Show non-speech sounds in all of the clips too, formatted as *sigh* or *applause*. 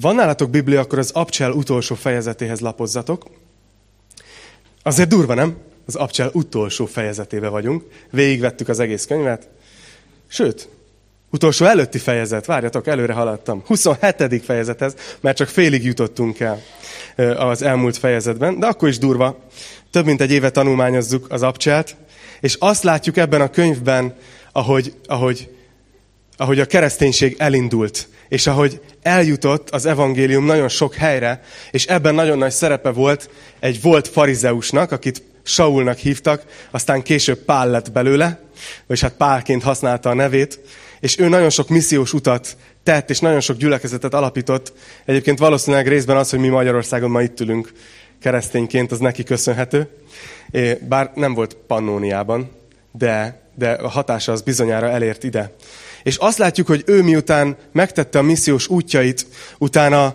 van nálatok Biblia, akkor az Abcsel utolsó fejezetéhez lapozzatok. Azért durva, nem? Az Abcsel utolsó fejezetébe vagyunk. Végigvettük az egész könyvet. Sőt, utolsó előtti fejezet, várjatok, előre haladtam. 27. fejezethez, mert csak félig jutottunk el az elmúlt fejezetben, de akkor is durva. Több mint egy éve tanulmányozzuk az Abcselt, és azt látjuk ebben a könyvben, ahogy, ahogy, ahogy a kereszténység elindult, és ahogy eljutott az evangélium nagyon sok helyre, és ebben nagyon nagy szerepe volt egy volt farizeusnak, akit Saulnak hívtak, aztán később Pál lett belőle, vagy hát Pálként használta a nevét, és ő nagyon sok missziós utat tett, és nagyon sok gyülekezetet alapított. Egyébként valószínűleg részben az, hogy mi Magyarországon ma itt ülünk keresztényként, az neki köszönhető. Bár nem volt Pannóniában, de, de a hatása az bizonyára elért ide. És azt látjuk, hogy ő miután megtette a missziós útjait, utána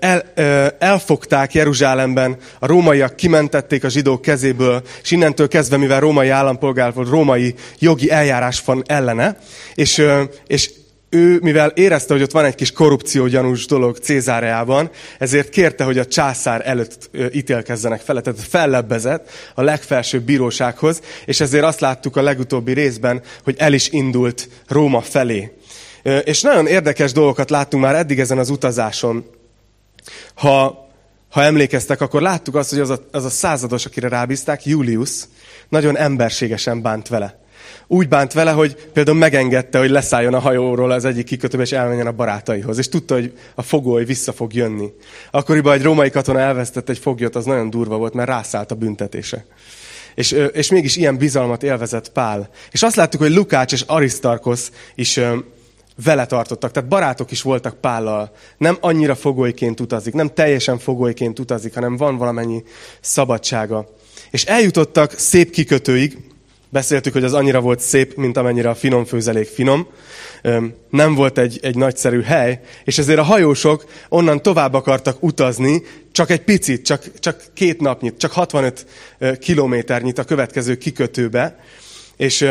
el, elfogták Jeruzsálemben, a rómaiak kimentették a zsidók kezéből, és innentől kezdve, mivel római állampolgár volt, római jogi eljárás van ellene, és, és ő, mivel érezte, hogy ott van egy kis korrupció gyanús dolog Cézáreában, ezért kérte, hogy a császár előtt ítélkezzenek fel, tehát fellebbezett a legfelsőbb bírósághoz, és ezért azt láttuk a legutóbbi részben, hogy el is indult Róma felé. És nagyon érdekes dolgokat láttunk már eddig ezen az utazáson. Ha, ha emlékeztek, akkor láttuk azt, hogy az a, az a százados, akire rábízták, Julius, nagyon emberségesen bánt vele úgy bánt vele, hogy például megengedte, hogy leszálljon a hajóról az egyik kikötőbe, és elmenjen a barátaihoz. És tudta, hogy a fogoly vissza fog jönni. Akkoriban egy római katona elvesztett egy foglyot, az nagyon durva volt, mert rászállt a büntetése. És, és mégis ilyen bizalmat élvezett Pál. És azt láttuk, hogy Lukács és Aristarkosz is vele tartottak, tehát barátok is voltak Pállal. Nem annyira fogolyként utazik, nem teljesen fogolyként utazik, hanem van valamennyi szabadsága. És eljutottak szép kikötőig, Beszéltük, hogy az annyira volt szép, mint amennyire a finom főzelék finom. Nem volt egy, egy nagyszerű hely, és ezért a hajósok onnan tovább akartak utazni, csak egy picit, csak, csak két napnyit, csak 65 kilométernyit a következő kikötőbe. És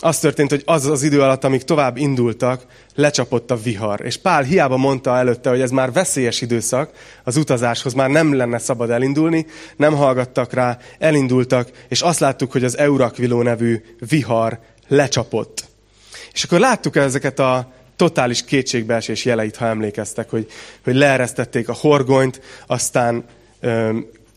az történt, hogy az az idő alatt, amíg tovább indultak, lecsapott a vihar. És Pál hiába mondta előtte, hogy ez már veszélyes időszak, az utazáshoz már nem lenne szabad elindulni, nem hallgattak rá, elindultak, és azt láttuk, hogy az Eurakviló nevű vihar lecsapott. És akkor láttuk ezeket a totális kétségbeesés jeleit, ha emlékeztek, hogy, hogy leeresztették a horgonyt, aztán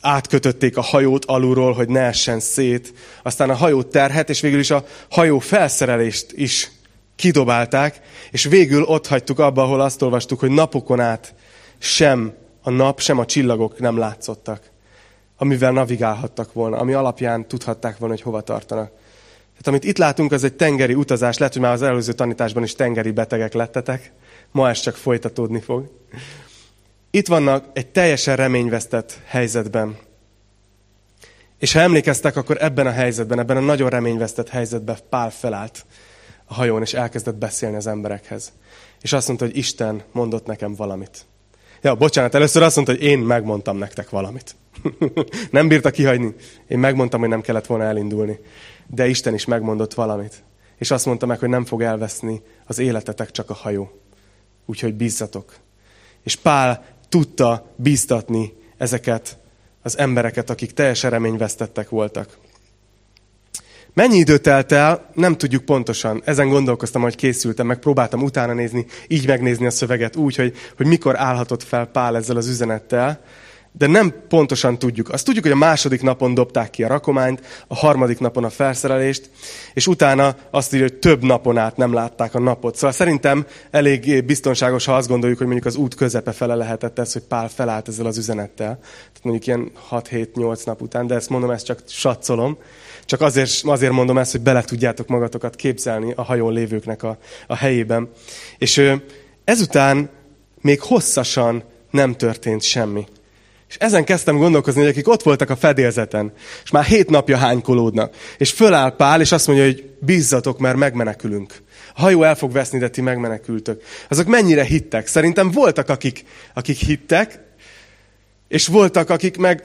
átkötötték a hajót alulról, hogy ne essen szét, aztán a hajó terhet, és végül is a hajó felszerelést is kidobálták, és végül ott hagytuk abba, ahol azt olvastuk, hogy napokon át sem a nap, sem a csillagok nem látszottak, amivel navigálhattak volna, ami alapján tudhatták volna, hogy hova tartanak. Tehát amit itt látunk, az egy tengeri utazás, lehet, hogy már az előző tanításban is tengeri betegek lettetek, ma ez csak folytatódni fog. Itt vannak egy teljesen reményvesztett helyzetben. És ha emlékeztek, akkor ebben a helyzetben, ebben a nagyon reményvesztett helyzetben Pál felállt a hajón, és elkezdett beszélni az emberekhez. És azt mondta, hogy Isten mondott nekem valamit. Ja, bocsánat, először azt mondta, hogy én megmondtam nektek valamit. *laughs* nem bírta kihagyni. Én megmondtam, hogy nem kellett volna elindulni. De Isten is megmondott valamit. És azt mondta meg, hogy nem fog elveszni az életetek, csak a hajó. Úgyhogy bízzatok. És Pál tudta bíztatni ezeket az embereket, akik teljesen reményvesztettek voltak. Mennyi idő telt el, nem tudjuk pontosan. Ezen gondolkoztam, hogy készültem, meg próbáltam utána nézni, így megnézni a szöveget úgy, hogy, hogy mikor állhatott fel Pál ezzel az üzenettel de nem pontosan tudjuk. Azt tudjuk, hogy a második napon dobták ki a rakományt, a harmadik napon a felszerelést, és utána azt írja, hogy több napon át nem látták a napot. Szóval szerintem elég biztonságos, ha azt gondoljuk, hogy mondjuk az út közepe fele lehetett ez, hogy Pál felállt ezzel az üzenettel. Tehát mondjuk ilyen 6-7-8 nap után, de ezt mondom, ezt csak satszolom. Csak azért, azért mondom ezt, hogy bele tudjátok magatokat képzelni a hajón lévőknek a, a helyében. És ezután még hosszasan nem történt semmi. És ezen kezdtem gondolkozni, hogy akik ott voltak a fedélzeten, és már hét napja hánykolódnak, és föláll Pál, és azt mondja, hogy bízzatok, mert megmenekülünk. A hajó el fog veszni, de ti megmenekültök. Azok mennyire hittek? Szerintem voltak, akik, akik hittek, és voltak, akik meg...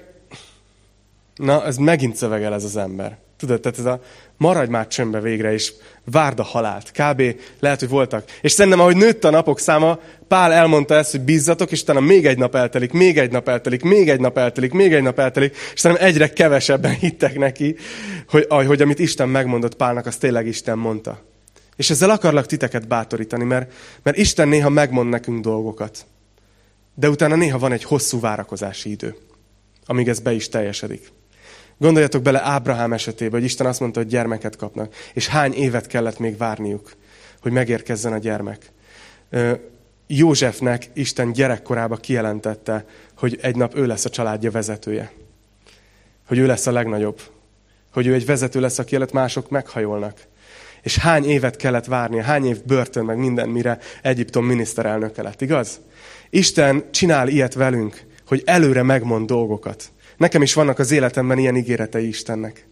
Na, ez megint szövegel ez az ember. Tudod, tehát ez a maradj már csömbbe végre, és várd a halált. Kb. lehet, hogy voltak. És szerintem, ahogy nőtt a napok száma, Pál elmondta ezt, hogy bízzatok, és utána még egy nap eltelik, még egy nap eltelik, még egy nap eltelik, még egy nap eltelik, és szerintem egyre kevesebben *laughs* hittek neki, hogy, hogy amit Isten megmondott Pálnak, az tényleg Isten mondta. És ezzel akarlak titeket bátorítani, mert, mert Isten néha megmond nekünk dolgokat. De utána néha van egy hosszú várakozási idő, amíg ez be is teljesedik. Gondoljatok bele Ábrahám esetében, hogy Isten azt mondta, hogy gyermeket kapnak, és hány évet kellett még várniuk, hogy megérkezzen a gyermek. Józsefnek Isten gyerekkorába kijelentette, hogy egy nap ő lesz a családja vezetője. Hogy ő lesz a legnagyobb. Hogy ő egy vezető lesz, aki előtt mások meghajolnak. És hány évet kellett várnia, hány év börtön, meg minden, mire Egyiptom miniszterelnöke lett, igaz? Isten csinál ilyet velünk, hogy előre megmond dolgokat. Nekem is vannak az életemben ilyen ígéretei Istennek.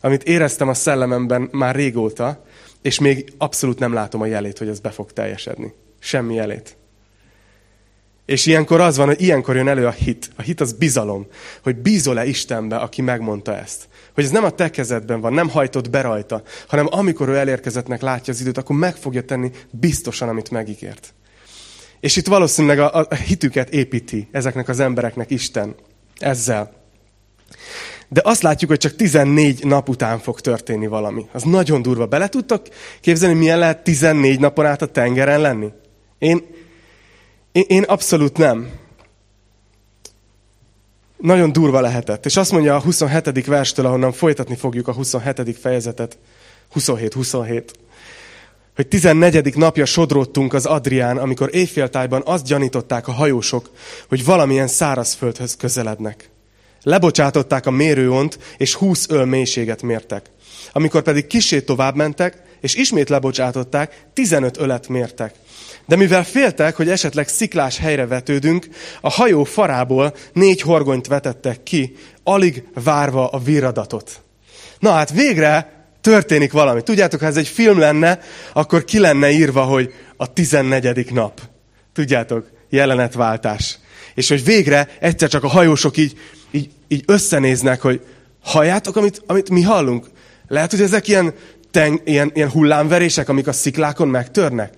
Amit éreztem a szellememben már régóta, és még abszolút nem látom a jelét, hogy ez be fog teljesedni. Semmi jelét. És ilyenkor az van, hogy ilyenkor jön elő a hit. A hit az bizalom, hogy bízol-e Istenbe, aki megmondta ezt. Hogy ez nem a te kezedben van, nem hajtott be rajta, hanem amikor ő elérkezettnek látja az időt, akkor meg fogja tenni biztosan, amit megígért. És itt valószínűleg a, a hitüket építi ezeknek az embereknek Isten ezzel. De azt látjuk, hogy csak 14 nap után fog történni valami. Az nagyon durva. Bele tudtak képzelni, milyen lehet 14 napon át a tengeren lenni? Én, én, én abszolút nem. Nagyon durva lehetett. És azt mondja a 27. verstől, ahonnan folytatni fogjuk a 27. fejezetet, 27-27, hogy 14. napja sodródtunk az Adrián, amikor éjféltájban azt gyanították a hajósok, hogy valamilyen szárazföldhöz közelednek. Lebocsátották a mérőont, és 20 öl mélységet mértek. Amikor pedig kisét tovább mentek, és ismét lebocsátották, 15 ölet mértek. De mivel féltek, hogy esetleg sziklás helyre vetődünk, a hajó farából négy horgonyt vetettek ki, alig várva a viradatot. Na hát végre történik valami. Tudjátok, ha ez egy film lenne, akkor ki lenne írva, hogy a 14. nap. Tudjátok, jelenetváltás. És hogy végre egyszer csak a hajósok így, így, összenéznek, hogy halljátok, amit, amit mi hallunk? Lehet, hogy ezek ilyen, ten, ilyen, ilyen hullámverések, amik a sziklákon megtörnek.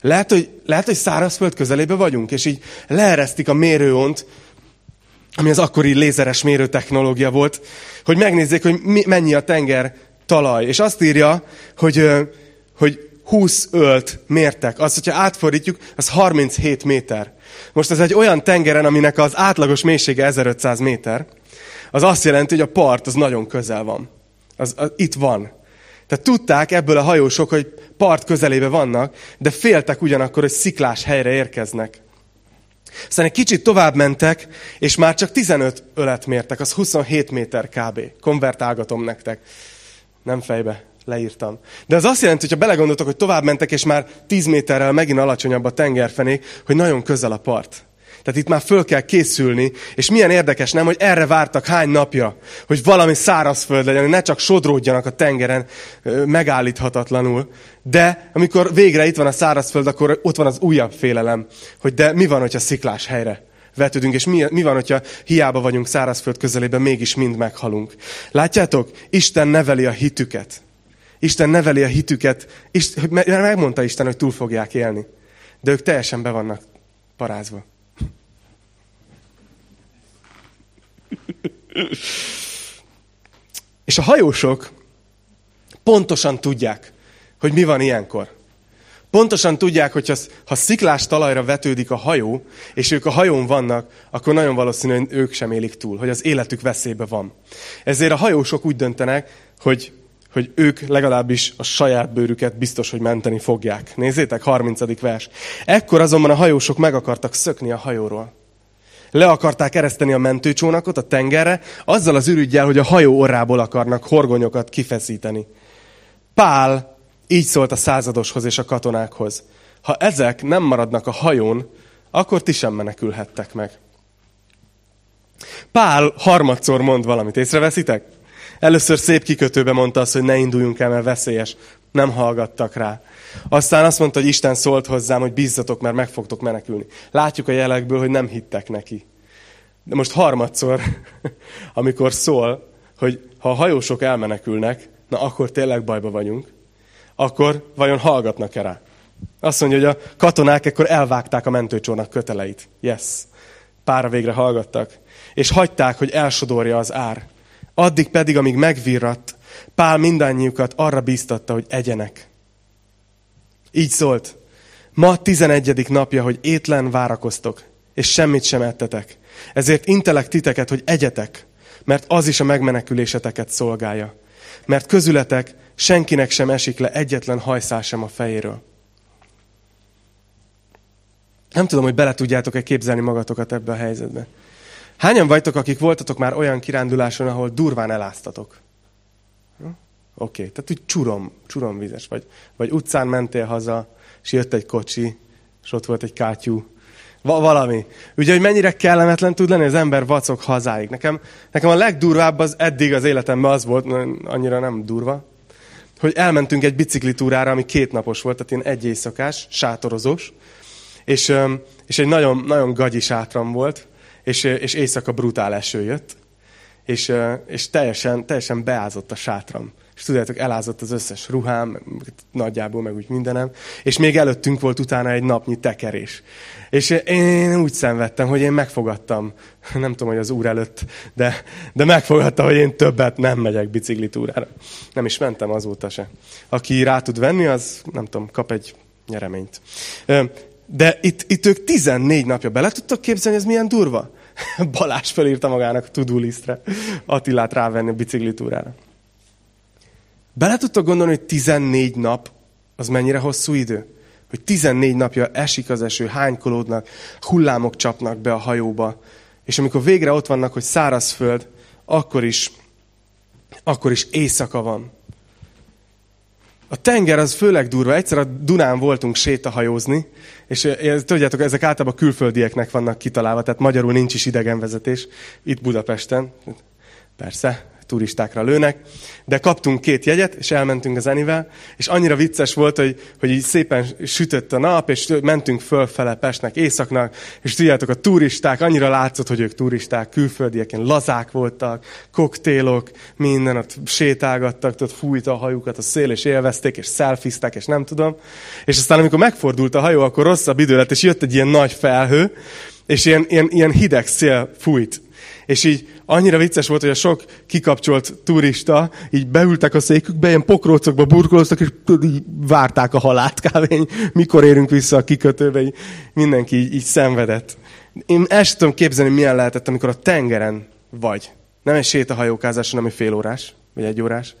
Lehet, hogy, lehet, hogy szárazföld közelébe vagyunk, és így leeresztik a mérőont, ami az akkori lézeres mérőtechnológia volt, hogy megnézzék, hogy mi, mennyi a tenger talaj. És azt írja, hogy, hogy 20 ölt mértek. Az, hogyha átfordítjuk, az 37 méter. Most ez egy olyan tengeren, aminek az átlagos mélysége 1500 méter. Az azt jelenti, hogy a part az nagyon közel van. Az, az itt van. Tehát tudták ebből a hajósok, hogy part közelébe vannak, de féltek ugyanakkor, hogy sziklás helyre érkeznek. Aztán egy kicsit tovább mentek, és már csak 15 ölet mértek, az 27 méter kb. Konvertálgatom nektek. Nem fejbe, leírtam. De az azt jelenti, hogy ha belegondoltok, hogy tovább mentek, és már 10 méterrel megint alacsonyabb a tengerfenék, hogy nagyon közel a part. Tehát itt már föl kell készülni, és milyen érdekes, nem, hogy erre vártak hány napja, hogy valami szárazföld legyen, hogy ne csak sodródjanak a tengeren megállíthatatlanul. De amikor végre itt van a szárazföld, akkor ott van az újabb félelem, hogy de mi van, hogyha sziklás helyre vetődünk, és mi, mi van, hogyha hiába vagyunk szárazföld közelében, mégis mind meghalunk. Látjátok? Isten neveli a hitüket. Isten neveli a hitüket, mert megmondta Isten, hogy túl fogják élni. De ők teljesen be vannak parázva. És a hajósok pontosan tudják, hogy mi van ilyenkor. Pontosan tudják, hogy ha, ha sziklás talajra vetődik a hajó, és ők a hajón vannak, akkor nagyon valószínű, hogy ők sem élik túl, hogy az életük veszélybe van. Ezért a hajósok úgy döntenek, hogy, hogy ők legalábbis a saját bőrüket biztos, hogy menteni fogják. Nézzétek, 30. vers. Ekkor azonban a hajósok meg akartak szökni a hajóról. Le akarták ereszteni a mentőcsónakot a tengerre, azzal az ürügyjel, hogy a hajó orrából akarnak horgonyokat kifeszíteni. Pál így szólt a századoshoz és a katonákhoz. Ha ezek nem maradnak a hajón, akkor ti sem menekülhettek meg. Pál harmadszor mond valamit, észreveszitek? Először szép kikötőbe mondta azt, hogy ne induljunk el, mert veszélyes. Nem hallgattak rá. Aztán azt mondta, hogy Isten szólt hozzám, hogy bízzatok, mert meg fogtok menekülni. Látjuk a jelekből, hogy nem hittek neki. De most harmadszor, *laughs* amikor szól, hogy ha a hajósok elmenekülnek, na akkor tényleg bajba vagyunk, akkor vajon hallgatnak-e rá? Azt mondja, hogy a katonák ekkor elvágták a mentőcsónak köteleit. Yes. Pára végre hallgattak. És hagyták, hogy elsodorja az ár. Addig pedig, amíg megvirratt, Pál mindannyiukat arra bíztatta, hogy egyenek. Így szólt. Ma tizenegyedik napja, hogy étlen várakoztok, és semmit sem ettetek. Ezért intelek titeket, hogy egyetek, mert az is a megmeneküléseteket szolgálja. Mert közületek senkinek sem esik le egyetlen hajszál sem a fejéről. Nem tudom, hogy bele tudjátok-e képzelni magatokat ebbe a helyzetbe. Hányan vagytok, akik voltatok már olyan kiránduláson, ahol durván eláztatok? Oké, okay. tehát úgy csurom, csuromvizes vagy. Vagy utcán mentél haza, és jött egy kocsi, és ott volt egy kátyú, Va- valami. Ugye, hogy mennyire kellemetlen tud lenni az ember vacok hazáig. Nekem, nekem a legdurvább az eddig az életemben az volt, annyira nem durva, hogy elmentünk egy biciklitúrára, ami két napos volt, tehát ilyen egy éjszakás, sátorozós, és, és egy nagyon, nagyon gagyi sátram volt, és, és éjszaka brutál eső jött, és, és teljesen, teljesen beázott a sátram. És tudjátok, elázott az összes ruhám, nagyjából, meg úgy mindenem. És még előttünk volt utána egy napnyi tekerés. És én úgy szenvedtem, hogy én megfogadtam, nem tudom, hogy az úr előtt, de, de megfogadtam, hogy én többet nem megyek biciklitúrára. Nem is mentem azóta se. Aki rá tud venni, az nem tudom, kap egy nyereményt. De itt, itt ők 14 napja bele tudtak képzelni, ez milyen durva? *laughs* Balázs felírta magának a to-do listre Attilát rávenni a biciklitúrára. Bele tudtok gondolni, hogy 14 nap az mennyire hosszú idő? Hogy 14 napja esik az eső, hánykolódnak, hullámok csapnak be a hajóba, és amikor végre ott vannak, hogy szárazföld, akkor is, akkor is éjszaka van. A tenger az főleg durva. Egyszer a Dunán voltunk sétahajózni, és tudjátok, ezek általában külföldieknek vannak kitalálva, tehát magyarul nincs is idegenvezetés, itt Budapesten. Persze, turistákra lőnek, de kaptunk két jegyet, és elmentünk az Enivel, és annyira vicces volt, hogy, hogy így szépen sütött a nap, és mentünk fölfele Pestnek, északnak, és tudjátok, a turisták, annyira látszott, hogy ők turisták, külföldiek, ilyen lazák voltak, koktélok, minden, ott sétálgattak, ott fújta a hajukat a szél, és élvezték, és szelfiztek, és nem tudom. És aztán, amikor megfordult a hajó, akkor rosszabb idő lett, és jött egy ilyen nagy felhő, és ilyen, ilyen, ilyen hideg szél fújt. És így annyira vicces volt, hogy a sok kikapcsolt turista így beültek a székükbe, ilyen pokrócokba burkoloztak, és így várták a halált kb. Mikor érünk vissza a kikötőbe, így mindenki így, így szenvedett. Én el sem tudom képzelni, milyen lehetett, amikor a tengeren vagy. Nem egy sétahajókázás, hanem egy fél órás, vagy egy órás,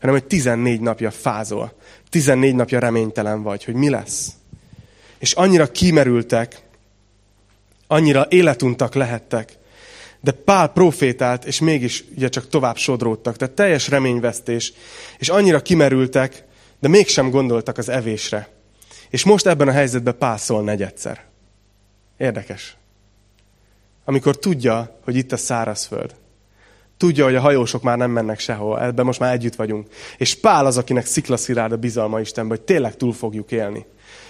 hanem hogy 14 napja fázol. 14 napja reménytelen vagy, hogy mi lesz. És annyira kimerültek, annyira életuntak lehettek, de Pál profétált, és mégis ugye csak tovább sodródtak. Tehát teljes reményvesztés. És annyira kimerültek, de mégsem gondoltak az evésre. És most ebben a helyzetben Pál szól negyedszer. Érdekes. Amikor tudja, hogy itt a szárazföld. Tudja, hogy a hajósok már nem mennek sehol, ebben most már együtt vagyunk. És Pál az, akinek sziklaszirád a bizalma Istenbe, hogy tényleg túl fogjuk élni.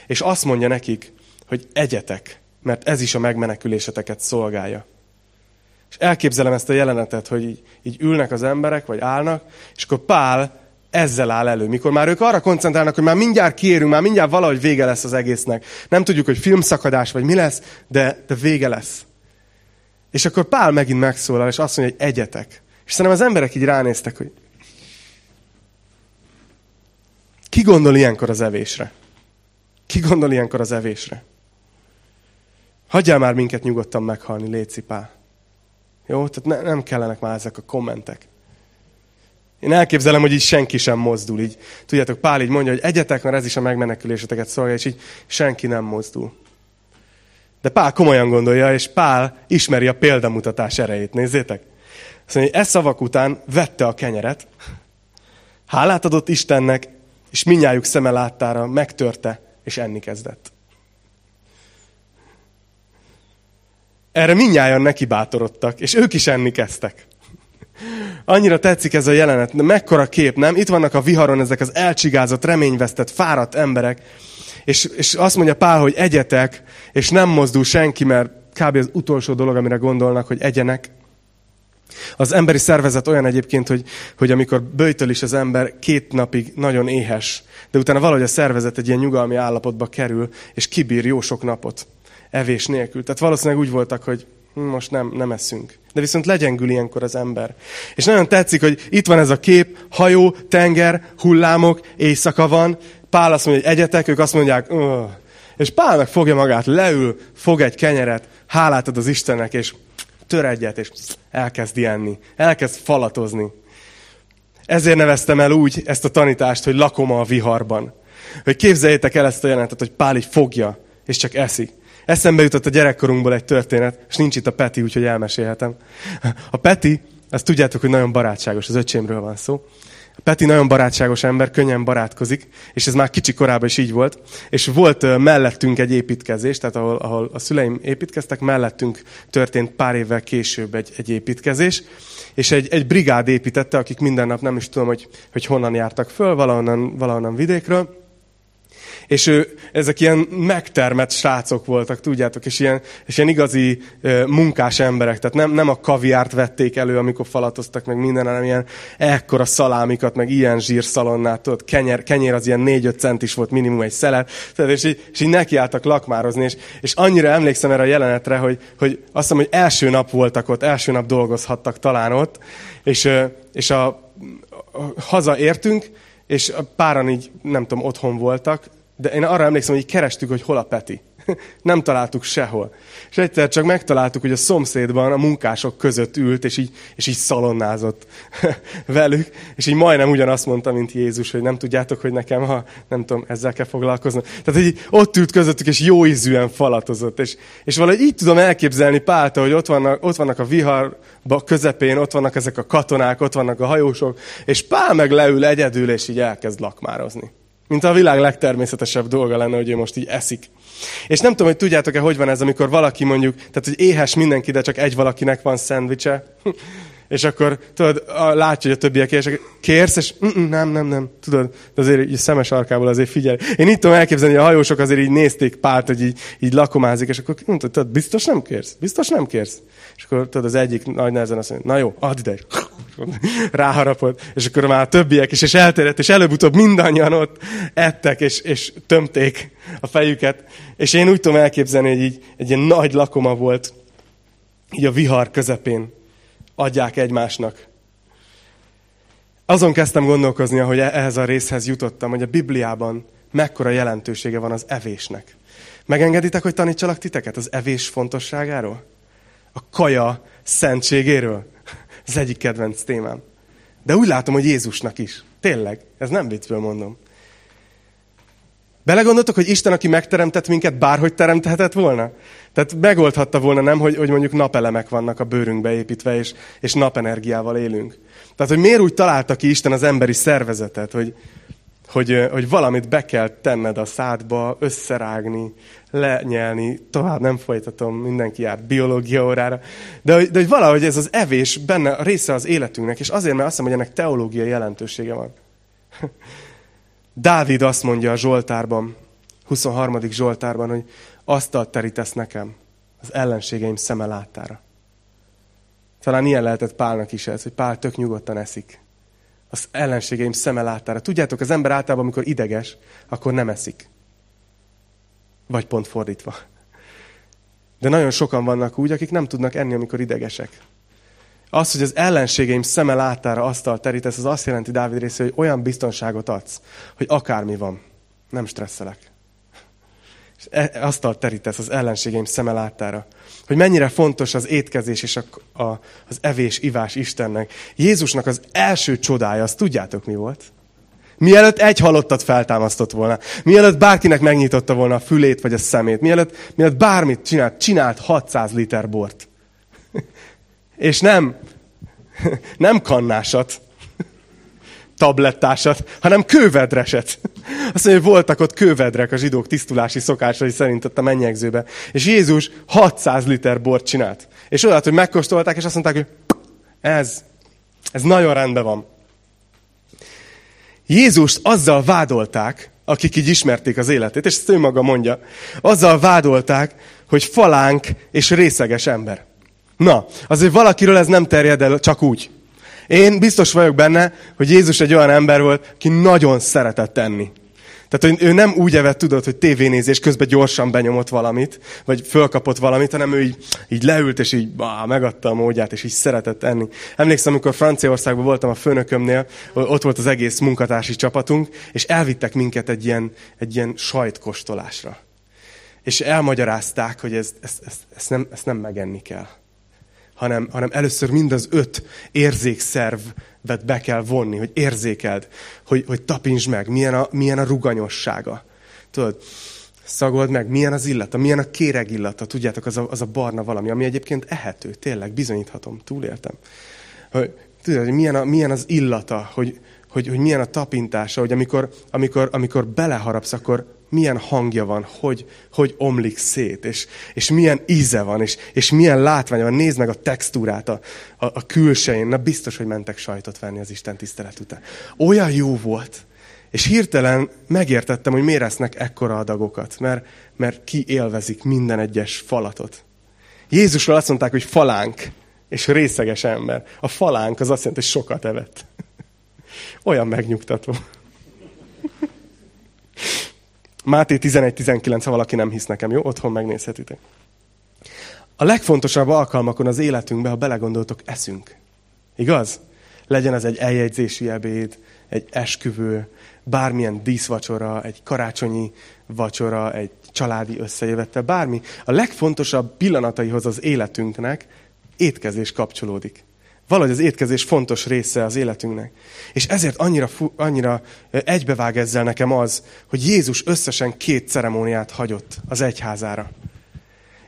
És azt mondja nekik, hogy egyetek, mert ez is a megmeneküléseteket szolgálja. És elképzelem ezt a jelenetet, hogy így, így ülnek az emberek, vagy állnak, és akkor Pál ezzel áll elő. Mikor már ők arra koncentrálnak, hogy már mindjárt kiérünk, már mindjárt valahogy vége lesz az egésznek. Nem tudjuk, hogy filmszakadás vagy mi lesz, de, de vége lesz. És akkor Pál megint megszólal, és azt mondja, hogy egyetek. És szerintem az emberek így ránéztek, hogy ki gondol ilyenkor az evésre? Ki gondol ilyenkor az evésre? Hagyjál már minket nyugodtan meghalni, Léci Pál. Jó? Tehát ne, nem kellenek már ezek a kommentek. Én elképzelem, hogy így senki sem mozdul. Így, tudjátok, Pál így mondja, hogy egyetek, mert ez is a megmeneküléseteket szolgálja, és így senki nem mozdul. De Pál komolyan gondolja, és Pál ismeri a példamutatás erejét. Nézzétek! Azt mondja, hogy e szavak után vette a kenyeret, hálát adott Istennek, és minnyájuk szeme láttára megtörte, és enni kezdett. Erre minnyáján neki bátorodtak, és ők is enni kezdtek. Annyira tetszik ez a jelenet, de mekkora kép, nem? Itt vannak a viharon ezek az elcsigázott, reményvesztett, fáradt emberek, és, és azt mondja Pál, hogy egyetek, és nem mozdul senki, mert kb. az utolsó dolog, amire gondolnak, hogy egyenek. Az emberi szervezet olyan egyébként, hogy, hogy amikor böjtöl is az ember, két napig nagyon éhes, de utána valahogy a szervezet egy ilyen nyugalmi állapotba kerül, és kibír jó sok napot evés nélkül. Tehát valószínűleg úgy voltak, hogy hm, most nem, nem eszünk. De viszont legyengül ilyenkor az ember. És nagyon tetszik, hogy itt van ez a kép, hajó, tenger, hullámok, éjszaka van. Pál azt mondja, hogy egyetek, ők azt mondják, Ugh. és Pál meg fogja magát, leül, fog egy kenyeret, hálát ad az Istennek, és tör egyet, és elkezd enni. Elkezd falatozni. Ezért neveztem el úgy ezt a tanítást, hogy lakoma a viharban. Hogy képzeljétek el ezt a jelenetet, hogy Pál így fogja, és csak eszik. Eszembe jutott a gyerekkorunkból egy történet, és nincs itt a Peti, úgyhogy elmesélhetem. A Peti, azt tudjátok, hogy nagyon barátságos, az öcsémről van szó. A Peti nagyon barátságos ember, könnyen barátkozik, és ez már kicsi korában is így volt. És volt mellettünk egy építkezés, tehát ahol, ahol a szüleim építkeztek, mellettünk történt pár évvel később egy, egy építkezés, és egy, egy brigád építette, akik minden nap nem is tudom, hogy, hogy honnan jártak föl, valahonnan, valahonnan vidékről, és ő, ezek ilyen megtermett srácok voltak, tudjátok, és ilyen, és ilyen igazi munkás emberek, tehát nem, nem a kaviárt vették elő, amikor falatoztak meg minden, hanem ilyen ekkora szalámikat, meg ilyen zsírszalonnát, tudod, kenyer, kenyér az ilyen 4-5 centis volt minimum egy szelet, tehát, és, így, és így nekiálltak lakmározni, és, és annyira emlékszem erre a jelenetre, hogy, hogy azt hiszem, hogy első nap voltak ott, első nap dolgozhattak talán ott, és, és a, a, hazaértünk, és páran így, nem tudom, otthon voltak, de én arra emlékszem, hogy kerestük, hogy hol a Peti. *laughs* Nem találtuk sehol. És egyszer csak megtaláltuk, hogy a szomszédban a munkások között ült, és így, és így szalonnázott *laughs* velük. És így majdnem ugyanazt mondta, mint Jézus, hogy nem tudjátok, hogy nekem, ha nem tudom, ezzel kell foglalkoznom. Tehát, hogy ott ült közöttük, és jó ízűen falatozott. És, és valahogy így tudom elképzelni Pálta, hogy ott vannak, ott vannak a viharba közepén, ott vannak ezek a katonák, ott vannak a hajósok, és Pál meg leül egyedül, és így elkezd lakmározni. Mint a világ legtermészetesebb dolga lenne, hogy ő most így eszik. És nem tudom, hogy tudjátok-e, hogy van ez, amikor valaki mondjuk, tehát hogy éhes mindenki, de csak egy valakinek van szendvicse. És akkor, tudod, látja, hogy a többiek éhesek, kérsz, és nem, nem, nem, tudod, de azért így szemes arkából azért figyelj. Én itt tudom elképzelni, hogy a hajósok azért így nézték Pált, hogy így, így lakomázik, és akkor mondta, tudod, biztos nem kérsz? Biztos nem kérsz? És akkor tudod, az egyik nagy nehezen azt mondja, na jó, add ide. *laughs* Ráharapod, és akkor már a többiek is, és elterjedt, és előbb-utóbb mindannyian ott ettek, és, és tömték a fejüket. És én úgy tudom elképzelni, hogy így egy ilyen nagy lakoma volt, így a vihar közepén adják egymásnak. Azon kezdtem gondolkozni, hogy e- ehhez a részhez jutottam, hogy a Bibliában mekkora jelentősége van az evésnek. Megengeditek, hogy tanítsalak titeket az evés fontosságáról? A kaja szentségéről? *laughs* Az egyik kedvenc témám. De úgy látom, hogy Jézusnak is. Tényleg, ez nem viccből mondom. Belegondoltok, hogy Isten, aki megteremtett minket, bárhogy teremthetett volna? Tehát megoldhatta volna, nem, hogy, hogy mondjuk napelemek vannak a bőrünkbe építve, és, és napenergiával élünk. Tehát, hogy miért úgy találta ki Isten az emberi szervezetet, hogy, hogy, hogy valamit be kell tenned a szádba, összerágni, lenyelni, tovább nem folytatom, mindenki jár biológia órára, de, de hogy valahogy ez az evés benne része az életünknek, és azért, mert azt hiszem, hogy ennek teológiai jelentősége van. *laughs* Dávid azt mondja a Zsoltárban, 23. Zsoltárban, hogy asztalt terítesz nekem az ellenségeim szeme láttára. Talán ilyen lehetett Pálnak is ez, hogy Pál tök nyugodtan eszik. Az ellenségeim szeme láttára. Tudjátok, az ember általában, amikor ideges, akkor nem eszik. Vagy pont fordítva. De nagyon sokan vannak úgy, akik nem tudnak enni, amikor idegesek. Az, hogy az ellenségeim szeme láttára asztal terítesz, az azt jelenti Dávid része, hogy olyan biztonságot adsz, hogy akármi van, nem stresszelek. És e, asztal terítesz az ellenségeim szeme láttára. Hogy mennyire fontos az étkezés és a, a, az evés, ivás Istennek. Jézusnak az első csodája, azt tudjátok mi volt? Mielőtt egy halottat feltámasztott volna, mielőtt bárkinek megnyitotta volna a fülét vagy a szemét, mielőtt, mielőtt bármit csinált, csinált 600 liter bort. És nem, *laughs* nem kannásat, tablettásat, hanem kővedreset. Azt mondja, hogy voltak ott kővedrek a zsidók tisztulási szokásai szerint ott a mennyegzőbe. És Jézus 600 liter bort csinált. És oda, hogy megkóstolták, és azt mondták, hogy ez, ez nagyon rendben van. Jézust azzal vádolták, akik így ismerték az életét, és ezt ő maga mondja, azzal vádolták, hogy falánk és részeges ember. Na, azért valakiről ez nem terjed el csak úgy. Én biztos vagyok benne, hogy Jézus egy olyan ember volt, aki nagyon szeretett enni. Tehát, hogy ő nem úgy evett, tudod, hogy tévénézés közben gyorsan benyomott valamit, vagy fölkapott valamit, hanem ő így, így leült, és így bá, megadta a módját, és így szeretett enni. Emlékszem, amikor Franciaországban voltam a főnökömnél, ott volt az egész munkatársi csapatunk, és elvittek minket egy ilyen, egy ilyen sajtkostolásra. És elmagyarázták, hogy ezt, ezt, ezt, ezt, nem, ezt nem megenni kell hanem, hanem először mind az öt érzékszervet be kell vonni, hogy érzékeld, hogy, hogy tapintsd meg, milyen a, milyen a ruganyossága. Tudod, szagold meg, milyen az illata, milyen a kéreg illata, tudjátok, az a, az a barna valami, ami egyébként ehető, tényleg, bizonyíthatom, túléltem. Hogy, tudod, hogy milyen, a, milyen az illata, hogy, hogy, hogy milyen a tapintása, hogy amikor, amikor, amikor beleharapsz, akkor milyen hangja van, hogy, hogy omlik szét, és, és milyen íze van, és, és milyen látványa van. Nézd meg a textúrát a, a, a külsején. Na biztos, hogy mentek sajtot venni az Isten tisztelet után. Olyan jó volt. És hirtelen megértettem, hogy miért esznek ekkora adagokat, mert, mert ki élvezik minden egyes falatot. Jézusról azt mondták, hogy falánk, és részeges ember. A falánk az azt jelenti, hogy sokat evett. *laughs* Olyan megnyugtató. Máté 11-19, ha valaki nem hisz nekem, jó? Otthon megnézhetitek. A legfontosabb alkalmakon az életünkben, ha belegondoltok, eszünk. Igaz? Legyen az egy eljegyzési ebéd, egy esküvő, bármilyen díszvacsora, egy karácsonyi vacsora, egy családi összejövettel, bármi. A legfontosabb pillanataihoz az életünknek étkezés kapcsolódik. Valahogy az étkezés fontos része az életünknek. És ezért annyira, annyira egybevág ezzel nekem az, hogy Jézus összesen két ceremóniát hagyott az egyházára.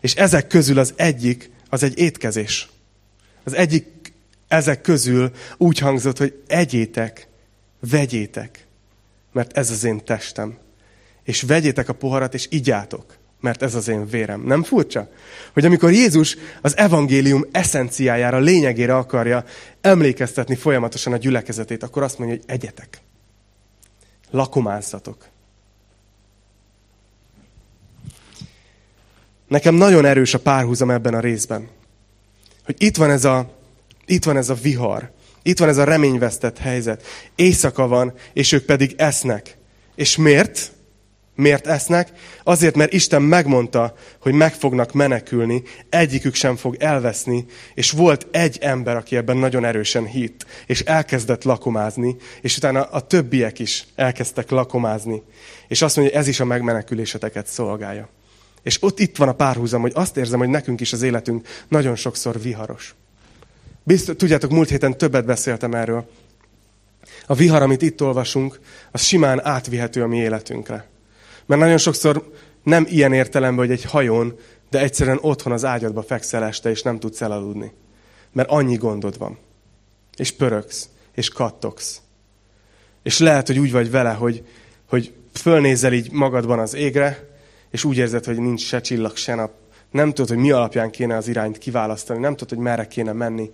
És ezek közül az egyik, az egy étkezés. Az egyik ezek közül úgy hangzott, hogy egyétek, vegyétek, mert ez az én testem. És vegyétek a poharat, és igyátok mert ez az én vérem. Nem furcsa? Hogy amikor Jézus az evangélium eszenciájára, lényegére akarja emlékeztetni folyamatosan a gyülekezetét, akkor azt mondja, hogy egyetek. Lakomázzatok. Nekem nagyon erős a párhuzam ebben a részben. Hogy itt van ez a, itt van ez a vihar, itt van ez a reményvesztett helyzet. Éjszaka van, és ők pedig esznek. És miért? Miért esznek? Azért, mert Isten megmondta, hogy meg fognak menekülni, egyikük sem fog elveszni, és volt egy ember, aki ebben nagyon erősen hitt, és elkezdett lakomázni, és utána a többiek is elkezdtek lakomázni. És azt mondja, hogy ez is a megmeneküléseteket szolgálja. És ott itt van a párhuzam, hogy azt érzem, hogy nekünk is az életünk nagyon sokszor viharos. Biztos, tudjátok, múlt héten többet beszéltem erről. A vihar, amit itt olvasunk, az simán átvihető a mi életünkre. Mert nagyon sokszor nem ilyen értelemben, hogy egy hajón, de egyszerűen otthon az ágyadba fekszel este, és nem tudsz elaludni. Mert annyi gondod van. És pöröksz, és kattogsz. És lehet, hogy úgy vagy vele, hogy, hogy fölnézel így magadban az égre, és úgy érzed, hogy nincs se csillag, se nap. Nem tudod, hogy mi alapján kéne az irányt kiválasztani, nem tudod, hogy merre kéne menni.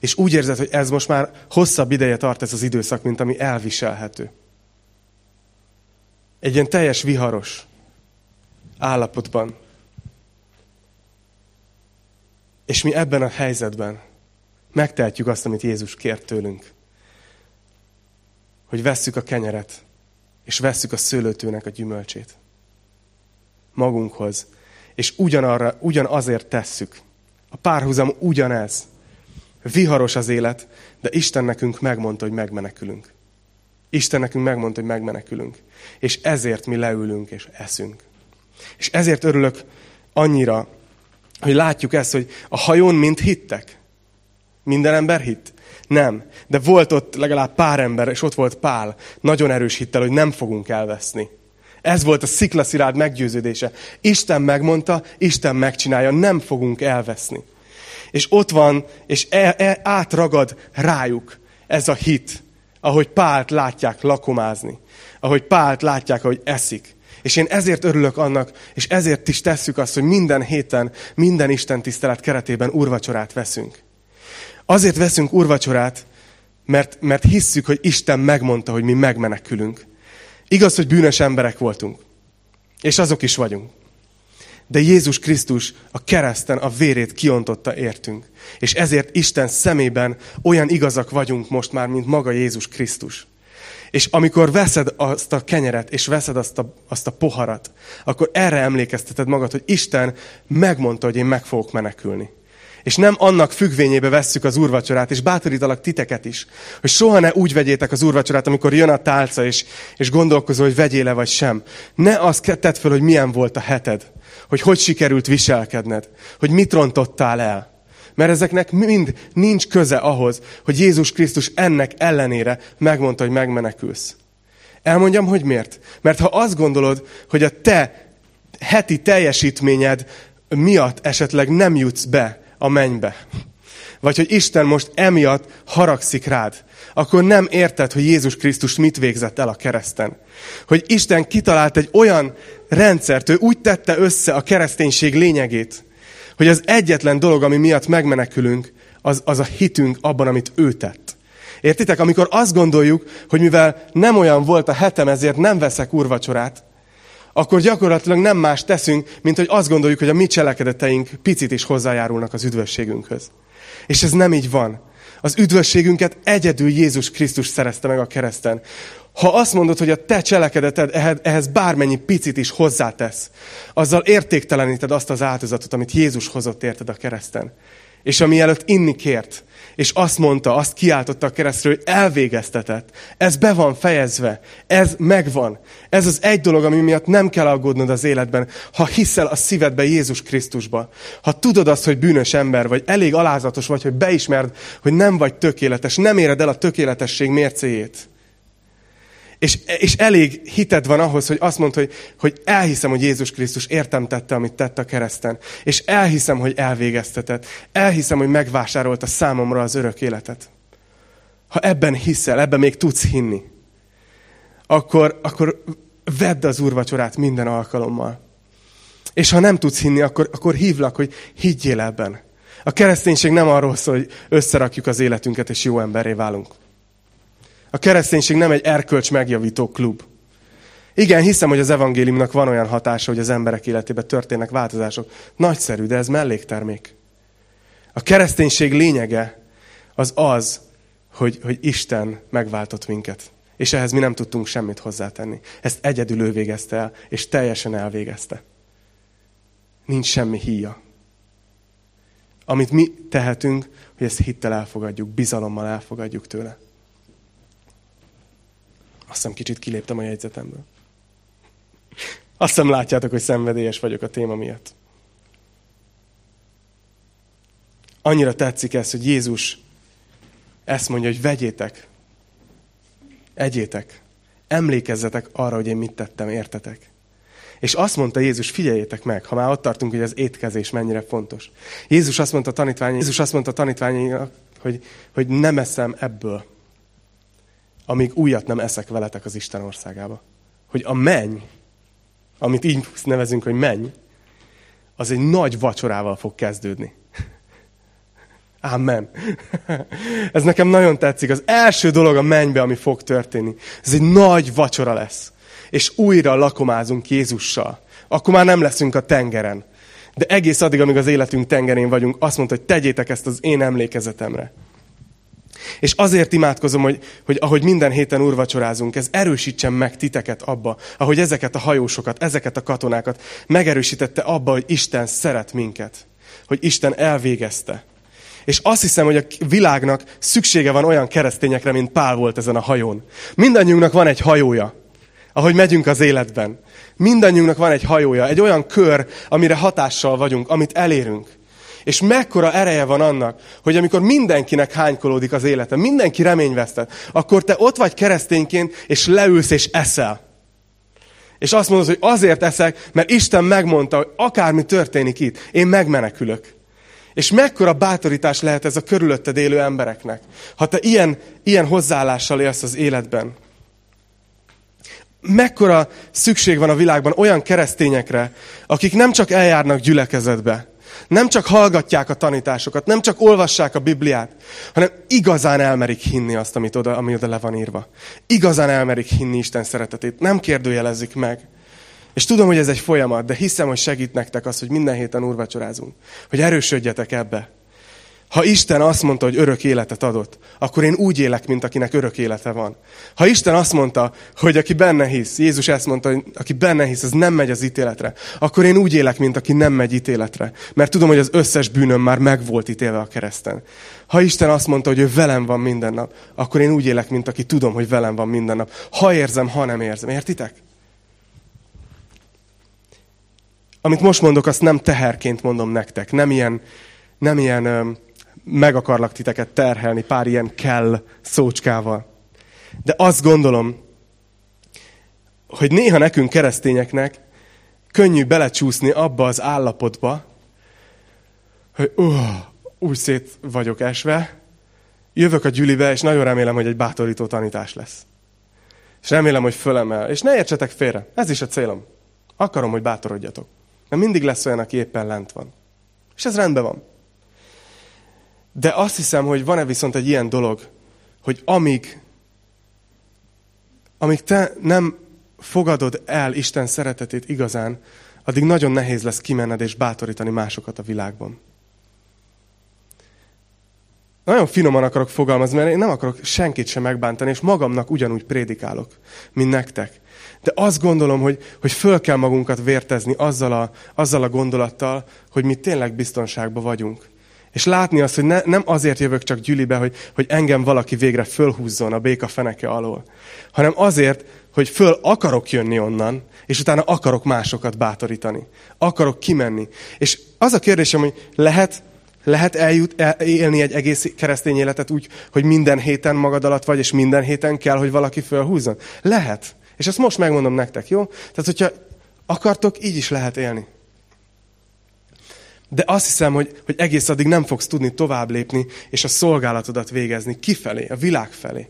És úgy érzed, hogy ez most már hosszabb ideje tart ez az időszak, mint ami elviselhető egy ilyen teljes viharos állapotban. És mi ebben a helyzetben megtehetjük azt, amit Jézus kért tőlünk. Hogy vesszük a kenyeret, és vesszük a szőlőtőnek a gyümölcsét. Magunkhoz. És ugyanarra, ugyanazért tesszük. A párhuzam ugyanez. Viharos az élet, de Isten nekünk megmondta, hogy megmenekülünk. Isten nekünk megmondta, hogy megmenekülünk. És ezért mi leülünk és eszünk. És ezért örülök annyira, hogy látjuk ezt, hogy a hajón mind hittek. Minden ember hitt? Nem. De volt ott legalább pár ember, és ott volt Pál, nagyon erős hittel, hogy nem fogunk elveszni. Ez volt a sziklaszirád meggyőződése. Isten megmondta, Isten megcsinálja, nem fogunk elveszni. És ott van, és e, e, átragad rájuk ez a hit, ahogy Pált látják lakomázni, ahogy Pált látják, ahogy eszik. És én ezért örülök annak, és ezért is tesszük azt, hogy minden héten, minden Isten tisztelet keretében urvacsorát veszünk. Azért veszünk urvacsorát, mert, mert hisszük, hogy Isten megmondta, hogy mi megmenekülünk. Igaz, hogy bűnös emberek voltunk. És azok is vagyunk. De Jézus Krisztus a kereszten a vérét kiontotta értünk. És ezért Isten szemében olyan igazak vagyunk most már, mint maga Jézus Krisztus. És amikor veszed azt a kenyeret, és veszed azt a, azt a poharat, akkor erre emlékezteted magad, hogy Isten megmondta, hogy én meg fogok menekülni. És nem annak függvényébe vesszük az úrvacsorát, és bátorítalak titeket is, hogy soha ne úgy vegyétek az úrvacsorát, amikor jön a tálca, és, és gondolkozol, hogy vegyél-e vagy sem. Ne azt tedd fel, hogy milyen volt a heted, hogy hogy sikerült viselkedned, hogy mit rontottál el. Mert ezeknek mind nincs köze ahhoz, hogy Jézus Krisztus ennek ellenére megmondta, hogy megmenekülsz. Elmondjam, hogy miért? Mert ha azt gondolod, hogy a te heti teljesítményed miatt esetleg nem jutsz be a mennybe, vagy hogy Isten most emiatt haragszik rád, akkor nem érted, hogy Jézus Krisztus mit végzett el a kereszten. Hogy Isten kitalált egy olyan rendszert, ő úgy tette össze a kereszténység lényegét, hogy az egyetlen dolog, ami miatt megmenekülünk, az, az a hitünk abban, amit ő tett. Értitek? Amikor azt gondoljuk, hogy mivel nem olyan volt a hetem, ezért nem veszek úrvacsorát, akkor gyakorlatilag nem más teszünk, mint hogy azt gondoljuk, hogy a mi cselekedeteink picit is hozzájárulnak az üdvösségünkhöz. És ez nem így van. Az üdvösségünket egyedül Jézus Krisztus szerezte meg a kereszten. Ha azt mondod, hogy a te cselekedeted ehhez bármennyi picit is hozzátesz, azzal értékteleníted azt az áldozatot, amit Jézus hozott érted a kereszten. És ami előtt inni kért, és azt mondta, azt kiáltotta a keresztről, hogy elvégeztetett. Ez be van fejezve. Ez megvan. Ez az egy dolog, ami miatt nem kell aggódnod az életben, ha hiszel a szívedbe Jézus Krisztusba. Ha tudod azt, hogy bűnös ember vagy, elég alázatos vagy, hogy beismerd, hogy nem vagy tökéletes, nem éred el a tökéletesség mércéjét és, és elég hited van ahhoz, hogy azt mondd, hogy, hogy elhiszem, hogy Jézus Krisztus értem tette, amit tett a kereszten. És elhiszem, hogy elvégeztetett. Elhiszem, hogy megvásárolta számomra az örök életet. Ha ebben hiszel, ebben még tudsz hinni, akkor, akkor vedd az úrvacsorát minden alkalommal. És ha nem tudsz hinni, akkor, akkor hívlak, hogy higgyél ebben. A kereszténység nem arról szól, hogy összerakjuk az életünket, és jó emberré válunk. A kereszténység nem egy erkölcs megjavító klub. Igen, hiszem, hogy az evangéliumnak van olyan hatása, hogy az emberek életében történnek változások. Nagyszerű, de ez melléktermék. A kereszténység lényege az az, hogy, hogy Isten megváltott minket. És ehhez mi nem tudtunk semmit hozzátenni. Ezt egyedül ő végezte el, és teljesen elvégezte. Nincs semmi híja. Amit mi tehetünk, hogy ezt hittel elfogadjuk, bizalommal elfogadjuk tőle. Azt hiszem kicsit kiléptem a jegyzetemből. Azt hiszem látjátok, hogy szenvedélyes vagyok a téma miatt. Annyira tetszik ez, hogy Jézus ezt mondja, hogy vegyétek, egyétek, emlékezzetek arra, hogy én mit tettem, értetek. És azt mondta Jézus, figyeljétek meg, ha már ott tartunk, hogy az étkezés mennyire fontos. Jézus azt mondta tanítványainak, Jézus azt mondta tanítványainak, hogy, hogy nem eszem ebből amíg újat nem eszek veletek az Isten országába. Hogy a menny, amit így nevezünk, hogy menny, az egy nagy vacsorával fog kezdődni. Amen. Ez nekem nagyon tetszik. Az első dolog a mennybe, ami fog történni. Ez egy nagy vacsora lesz. És újra lakomázunk Jézussal. Akkor már nem leszünk a tengeren. De egész addig, amíg az életünk tengerén vagyunk, azt mondta, hogy tegyétek ezt az én emlékezetemre. És azért imádkozom, hogy, hogy ahogy minden héten urvacsorázunk, ez erősítsen meg titeket abba, ahogy ezeket a hajósokat, ezeket a katonákat megerősítette abba, hogy Isten szeret minket. Hogy Isten elvégezte. És azt hiszem, hogy a világnak szüksége van olyan keresztényekre, mint Pál volt ezen a hajón. Mindannyiunknak van egy hajója, ahogy megyünk az életben. Mindannyiunknak van egy hajója, egy olyan kör, amire hatással vagyunk, amit elérünk. És mekkora ereje van annak, hogy amikor mindenkinek hánykolódik az élete, mindenki reményvesztett, akkor te ott vagy keresztényként, és leülsz és eszel. És azt mondod, hogy azért eszek, mert Isten megmondta, hogy akármi történik itt, én megmenekülök. És mekkora bátorítás lehet ez a körülötted élő embereknek, ha te ilyen, ilyen hozzáállással élsz az életben. Mekkora szükség van a világban olyan keresztényekre, akik nem csak eljárnak gyülekezetbe, nem csak hallgatják a tanításokat, nem csak olvassák a Bibliát, hanem igazán elmerik hinni azt, amit oda, ami oda le van írva. Igazán elmerik hinni Isten szeretetét. Nem kérdőjelezik meg. És tudom, hogy ez egy folyamat, de hiszem, hogy segít nektek az, hogy minden héten úrvacsorázunk. Hogy erősödjetek ebbe. Ha Isten azt mondta, hogy örök életet adott, akkor én úgy élek, mint akinek örök élete van. Ha Isten azt mondta, hogy aki benne hisz, Jézus ezt mondta, hogy aki benne hisz, az nem megy az ítéletre, akkor én úgy élek, mint aki nem megy ítéletre. Mert tudom, hogy az összes bűnöm már meg volt ítélve a kereszten. Ha Isten azt mondta, hogy ő velem van minden nap, akkor én úgy élek, mint aki tudom, hogy velem van minden nap. Ha érzem, ha nem érzem. Értitek? Amit most mondok, azt nem teherként mondom nektek. Nem ilyen, nem ilyen meg akarlak titeket terhelni pár ilyen kell szócskával. De azt gondolom, hogy néha nekünk keresztényeknek könnyű belecsúszni abba az állapotba, hogy uh, úgy szét vagyok esve, jövök a gyülibe, és nagyon remélem, hogy egy bátorító tanítás lesz. És remélem, hogy fölemel. És ne értsetek félre, ez is a célom. Akarom, hogy bátorodjatok. Mert mindig lesz olyan, aki éppen lent van. És ez rendben van. De azt hiszem, hogy van-e viszont egy ilyen dolog, hogy amíg, amíg te nem fogadod el Isten szeretetét igazán, addig nagyon nehéz lesz kimenned és bátorítani másokat a világban. Nagyon finoman akarok fogalmazni, mert én nem akarok senkit sem megbántani, és magamnak ugyanúgy prédikálok, mint nektek. De azt gondolom, hogy, hogy föl kell magunkat vértezni azzal a, azzal a gondolattal, hogy mi tényleg biztonságban vagyunk. És látni azt, hogy ne, nem azért jövök csak gyülibe, hogy, hogy engem valaki végre fölhúzzon a béka feneke alól, hanem azért, hogy föl akarok jönni onnan, és utána akarok másokat bátorítani. Akarok kimenni. És az a kérdésem, hogy lehet, lehet eljut, el, élni egy egész keresztény életet úgy, hogy minden héten magad alatt vagy, és minden héten kell, hogy valaki fölhúzzon? Lehet. És ezt most megmondom nektek, jó? Tehát, hogyha akartok, így is lehet élni. De azt hiszem, hogy, hogy egész addig nem fogsz tudni tovább lépni, és a szolgálatodat végezni kifelé, a világ felé.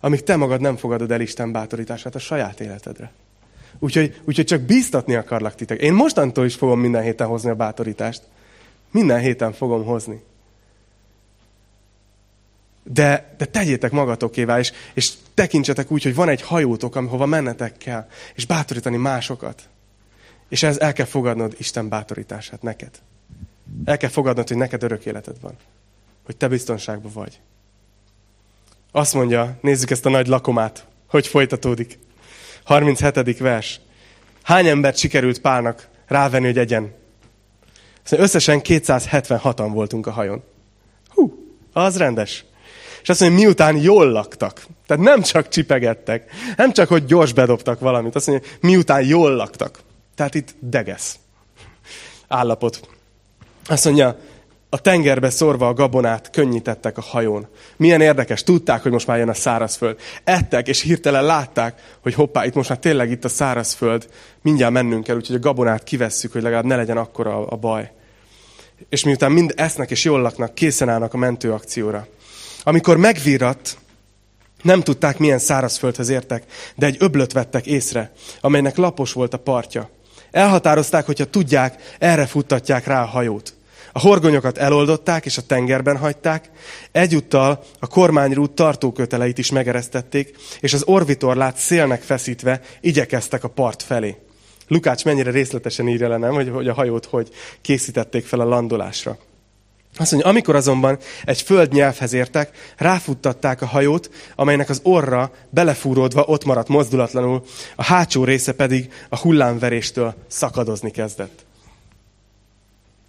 Amíg te magad nem fogadod el Isten bátorítását a saját életedre. Úgyhogy, úgyhogy csak bíztatni akarlak titek. Én mostantól is fogom minden héten hozni a bátorítást. Minden héten fogom hozni. De, de tegyétek magatokévá, és, és tekintsetek úgy, hogy van egy hajótok, ahova mennetek kell, és bátorítani másokat. És ez el kell fogadnod Isten bátorítását neked. El kell fogadnod, hogy neked örök életed van. Hogy te biztonságban vagy. Azt mondja, nézzük ezt a nagy lakomát, hogy folytatódik. 37. vers. Hány embert sikerült Pálnak rávenni, hogy egyen? Összesen 276-an voltunk a hajón. Hú, az rendes. És azt mondja, miután jól laktak. Tehát nem csak csipegettek, nem csak, hogy gyors bedobtak valamit. Azt mondja, miután jól laktak. Tehát itt degesz állapot. Azt mondja, a tengerbe szorva a gabonát könnyítettek a hajón. Milyen érdekes, tudták, hogy most már jön a szárazföld. Ettek, és hirtelen látták, hogy hoppá, itt most már tényleg itt a szárazföld, mindjárt mennünk kell, úgyhogy a gabonát kivesszük, hogy legalább ne legyen akkora a baj. És miután mind esznek és jól laknak, készen állnak a mentőakcióra. Amikor megvíratt, nem tudták, milyen szárazföldhöz értek, de egy öblöt vettek észre, amelynek lapos volt a partja. Elhatározták, hogyha tudják, erre futtatják rá a hajót. A horgonyokat eloldották és a tengerben hagyták, egyúttal a kormányrút tartóköteleit is megeresztették, és az orvitorlát szélnek feszítve igyekeztek a part felé. Lukács mennyire részletesen írja le, nem, hogy, hogy a hajót hogy készítették fel a landolásra. Azt mondja, amikor azonban egy föld nyelvhez értek, ráfuttatták a hajót, amelynek az orra belefúródva ott maradt mozdulatlanul, a hátsó része pedig a hullámveréstől szakadozni kezdett.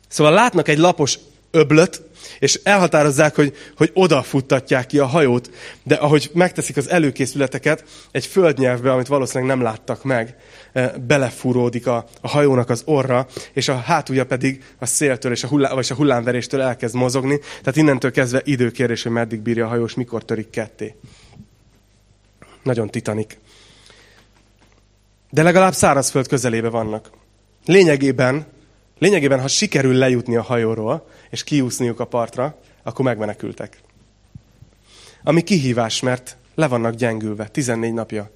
Szóval látnak egy lapos öblöt, és elhatározzák, hogy, hogy oda futtatják ki a hajót, de ahogy megteszik az előkészületeket, egy földnyelvbe, amit valószínűleg nem láttak meg, eh, belefúródik a, a hajónak az orra, és a hátulja pedig a széltől és a, hullá, vagy a hullámveréstől elkezd mozogni, tehát innentől kezdve időkérés, hogy meddig bírja a hajós, mikor törik ketté. Nagyon titanik. De legalább szárazföld közelébe vannak. Lényegében Lényegében, ha sikerül lejutni a hajóról, és kiúszniuk a partra, akkor megmenekültek. Ami kihívás, mert le vannak gyengülve, 14 napja,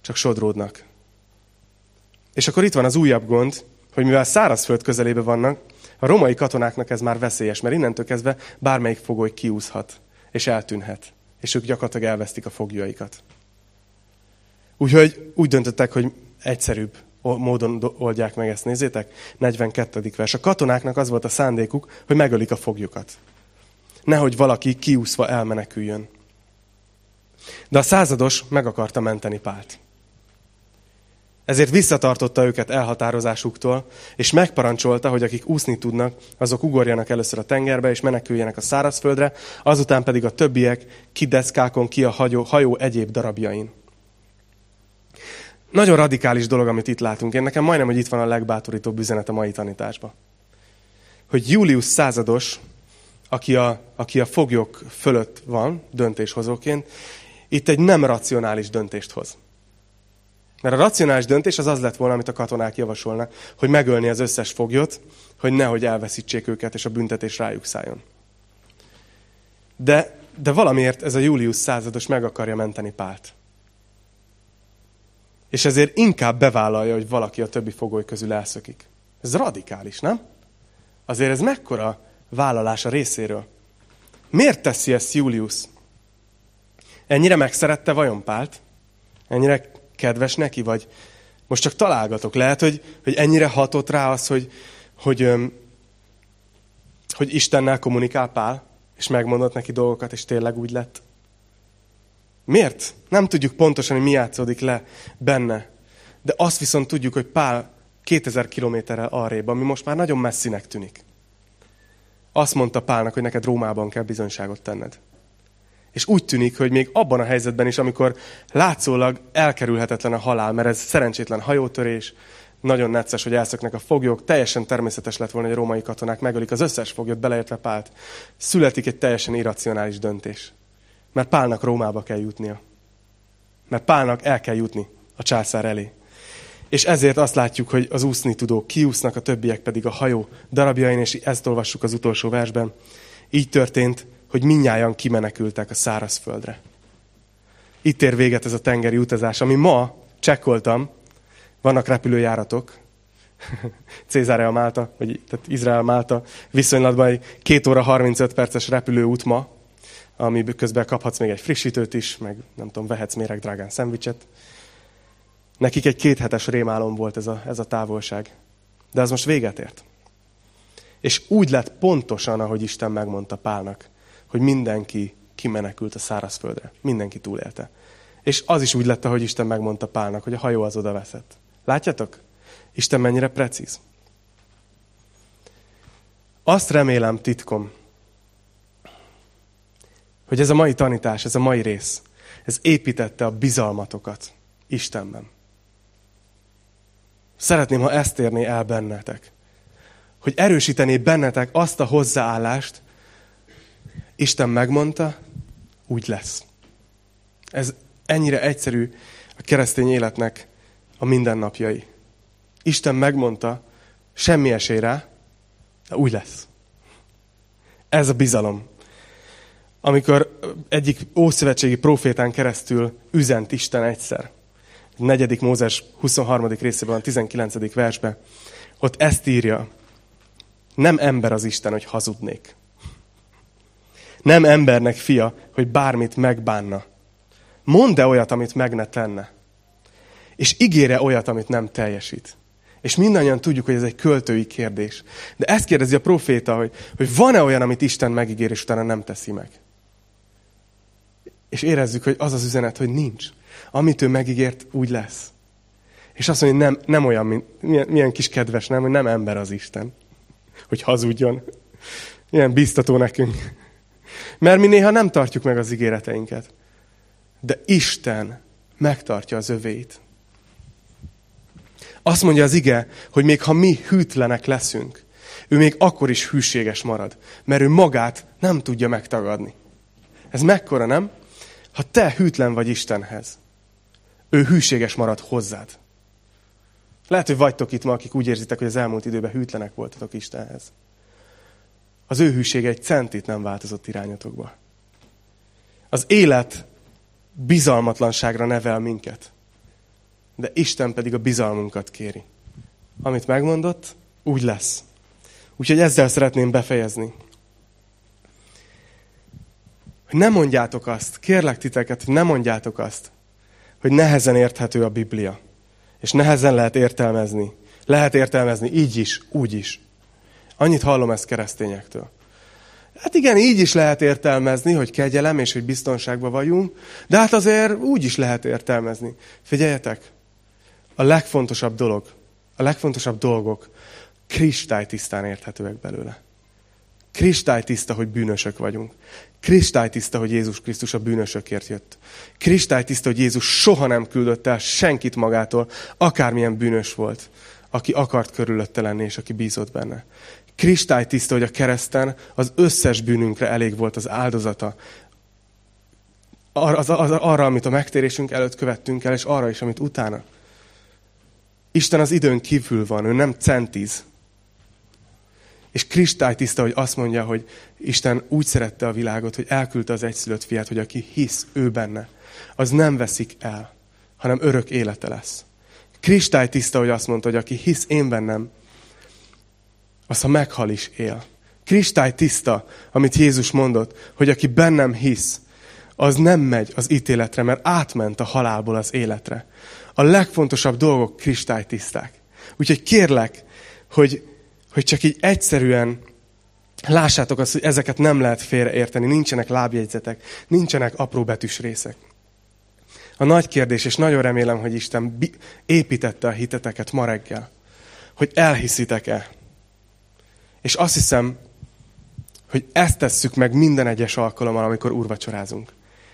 csak sodródnak. És akkor itt van az újabb gond, hogy mivel szárazföld közelébe vannak, a romai katonáknak ez már veszélyes, mert innentől kezdve bármelyik fogoly kiúszhat, és eltűnhet. És ők gyakorlatilag elvesztik a fogjaikat. Úgyhogy úgy döntöttek, hogy egyszerűbb módon oldják meg ezt, nézzétek. 42. vers. A katonáknak az volt a szándékuk, hogy megölik a foglyokat. Nehogy valaki kiúszva elmeneküljön. De a százados meg akarta menteni Pált. Ezért visszatartotta őket elhatározásuktól, és megparancsolta, hogy akik úszni tudnak, azok ugorjanak először a tengerbe, és meneküljenek a szárazföldre, azután pedig a többiek kideszkákon ki a hajó, hajó egyéb darabjain. Nagyon radikális dolog, amit itt látunk. Én nekem majdnem, hogy itt van a legbátorítóbb üzenet a mai tanításban. Hogy Julius százados, aki a, aki a foglyok fölött van, döntéshozóként, itt egy nem racionális döntést hoz. Mert a racionális döntés az az lett volna, amit a katonák javasolnak, hogy megölni az összes foglyot, hogy nehogy elveszítsék őket, és a büntetés rájuk szálljon. De, de valamiért ez a Julius százados meg akarja menteni Pált. És ezért inkább bevállalja, hogy valaki a többi fogoly közül elszökik. Ez radikális, nem? Azért ez mekkora vállalás a részéről. Miért teszi ezt Julius? Ennyire megszerette vajon Pált? Ennyire kedves neki, vagy most csak találgatok. Lehet, hogy, hogy ennyire hatott rá az, hogy, hogy, hogy Istennel kommunikál Pál, és megmondott neki dolgokat, és tényleg úgy lett. Miért? Nem tudjuk pontosan, hogy mi játszódik le benne. De azt viszont tudjuk, hogy Pál 2000 kilométerrel arrébb, ami most már nagyon messzinek tűnik. Azt mondta Pálnak, hogy neked Rómában kell bizonyságot tenned. És úgy tűnik, hogy még abban a helyzetben is, amikor látszólag elkerülhetetlen a halál, mert ez szerencsétlen hajótörés, nagyon necces, hogy elszöknek a foglyok, teljesen természetes lett volna, hogy a római katonák megölik az összes foglyot, beleértve Pált. Születik egy teljesen irracionális döntés. Mert Pálnak Rómába kell jutnia. Mert Pálnak el kell jutni a császár elé. És ezért azt látjuk, hogy az úszni tudók kiúsznak, a többiek pedig a hajó darabjain, és ezt olvassuk az utolsó versben. Így történt, hogy minnyáján kimenekültek a szárazföldre. Itt ér véget ez a tengeri utazás, ami ma csekkoltam, vannak repülőjáratok, *laughs* Cézárea Málta, vagy tehát Izrael Málta viszonylatban egy két óra 35 perces repülőút ma, ami közben kaphatsz még egy frissítőt is, meg nem tudom, vehetsz méreg drágán szendvicset. Nekik egy kéthetes rémálom volt ez a, ez a távolság. De az most véget ért. És úgy lett pontosan, ahogy Isten megmondta Pálnak hogy mindenki kimenekült a szárazföldre. Mindenki túlélte. És az is úgy lett, ahogy Isten megmondta Pálnak, hogy a hajó az oda veszett. Látjátok? Isten mennyire precíz. Azt remélem titkom, hogy ez a mai tanítás, ez a mai rész, ez építette a bizalmatokat Istenben. Szeretném, ha ezt érné el bennetek. Hogy erősítené bennetek azt a hozzáállást, Isten megmondta, úgy lesz. Ez ennyire egyszerű a keresztény életnek a mindennapjai. Isten megmondta, semmi esély rá, de úgy lesz. Ez a bizalom. Amikor egyik ószövetségi profétán keresztül üzent Isten egyszer, negyedik Mózes 23. részében, a 19. versben, ott ezt írja, nem ember az Isten, hogy hazudnék. Nem embernek fia, hogy bármit megbánna. Mondd-e olyat, amit meg ne tenne. És ígére olyat, amit nem teljesít. És mindannyian tudjuk, hogy ez egy költői kérdés. De ezt kérdezi a proféta, hogy, hogy van-e olyan, amit Isten megígér, és utána nem teszi meg. És érezzük, hogy az az üzenet, hogy nincs. Amit ő megígért, úgy lesz. És azt mondja, hogy nem, nem olyan, mint, milyen, milyen kis kedves, nem, hogy nem ember az Isten. Hogy hazudjon. Milyen biztató nekünk. Mert mi néha nem tartjuk meg az ígéreteinket. De Isten megtartja az övét. Azt mondja az ige, hogy még ha mi hűtlenek leszünk, ő még akkor is hűséges marad, mert ő magát nem tudja megtagadni. Ez mekkora, nem? Ha te hűtlen vagy Istenhez, ő hűséges marad hozzád. Lehet, hogy vagytok itt ma, akik úgy érzitek, hogy az elmúlt időben hűtlenek voltatok Istenhez. Az ő hűsége egy centit nem változott irányotokba. Az élet bizalmatlanságra nevel minket. De Isten pedig a bizalmunkat kéri. Amit megmondott, úgy lesz. Úgyhogy ezzel szeretném befejezni. Hogy ne mondjátok azt, kérlek titeket, hogy ne mondjátok azt, hogy nehezen érthető a Biblia. És nehezen lehet értelmezni. Lehet értelmezni így is, úgy is. Annyit hallom ezt keresztényektől. Hát igen, így is lehet értelmezni, hogy kegyelem és hogy biztonságban vagyunk, de hát azért úgy is lehet értelmezni. Figyeljetek, a legfontosabb dolog, a legfontosabb dolgok kristálytisztán érthetőek belőle. Kristálytiszta, hogy bűnösök vagyunk. Kristálytiszta, hogy Jézus Krisztus a bűnösökért jött. Kristálytiszta, hogy Jézus soha nem küldött el senkit magától, akármilyen bűnös volt, aki akart körülötte lenni, és aki bízott benne. Kristálytiszta, hogy a kereszten az összes bűnünkre elég volt az áldozata. Arra, az, az, arra, amit a megtérésünk előtt követtünk el, és arra is, amit utána. Isten az időn kívül van, ő nem centiz. És kristálytiszta, hogy azt mondja, hogy Isten úgy szerette a világot, hogy elküldte az egyszülött fiát, hogy aki hisz ő benne, az nem veszik el, hanem örök élete lesz. Kristálytiszta, hogy azt mondta, hogy aki hisz én bennem, az ha meghal is él. Kristálytiszta, amit Jézus mondott, hogy aki bennem hisz, az nem megy az ítéletre, mert átment a halálból az életre. A legfontosabb dolgok kristálytiszták. Úgyhogy kérlek, hogy hogy csak így egyszerűen lássátok azt, hogy ezeket nem lehet félreérteni, nincsenek lábjegyzetek, nincsenek apró betűs részek. A nagy kérdés, és nagyon remélem, hogy Isten építette a hiteteket ma reggel, hogy elhiszitek-e. És azt hiszem, hogy ezt tesszük meg minden egyes alkalommal, amikor úrvacsorázunk.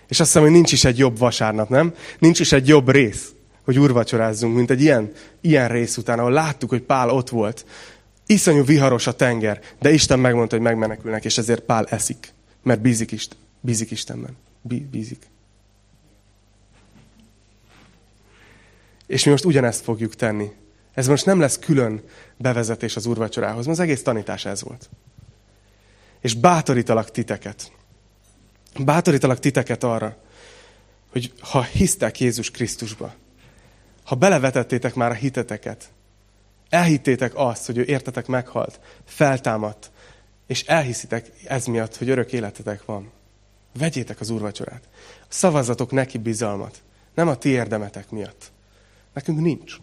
És azt hiszem, hogy nincs is egy jobb vasárnap, nem? Nincs is egy jobb rész, hogy úrvacsorázzunk, mint egy ilyen, ilyen rész után, ahol láttuk, hogy Pál ott volt, Iszonyú viharos a tenger, de Isten megmondta, hogy megmenekülnek, és ezért Pál eszik, mert bízik, Isten, bízik Istenben. Bízik. És mi most ugyanezt fogjuk tenni. Ez most nem lesz külön bevezetés az úrvacsorához, mert az egész tanítás ez volt. És bátorítalak titeket. Bátorítalak titeket arra, hogy ha hisztek Jézus Krisztusba, ha belevetettétek már a hiteteket, Elhittétek azt, hogy ő értetek meghalt, feltámadt, és elhiszitek ez miatt, hogy örök életetek van. Vegyétek az úrvacsorát. Szavazatok neki bizalmat. Nem a ti érdemetek miatt. Nekünk nincs.